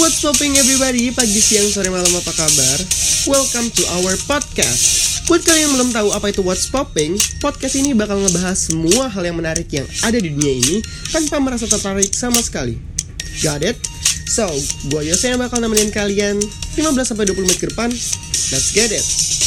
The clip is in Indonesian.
What's popping everybody? Pagi, siang, sore, malam apa kabar? Welcome to our podcast. Buat kalian yang belum tahu apa itu What's Popping, podcast ini bakal ngebahas semua hal yang menarik yang ada di dunia ini tanpa merasa tertarik sama sekali. Got it? So, gue Yose yang bakal nemenin kalian 15-20 menit ke depan. Let's get it!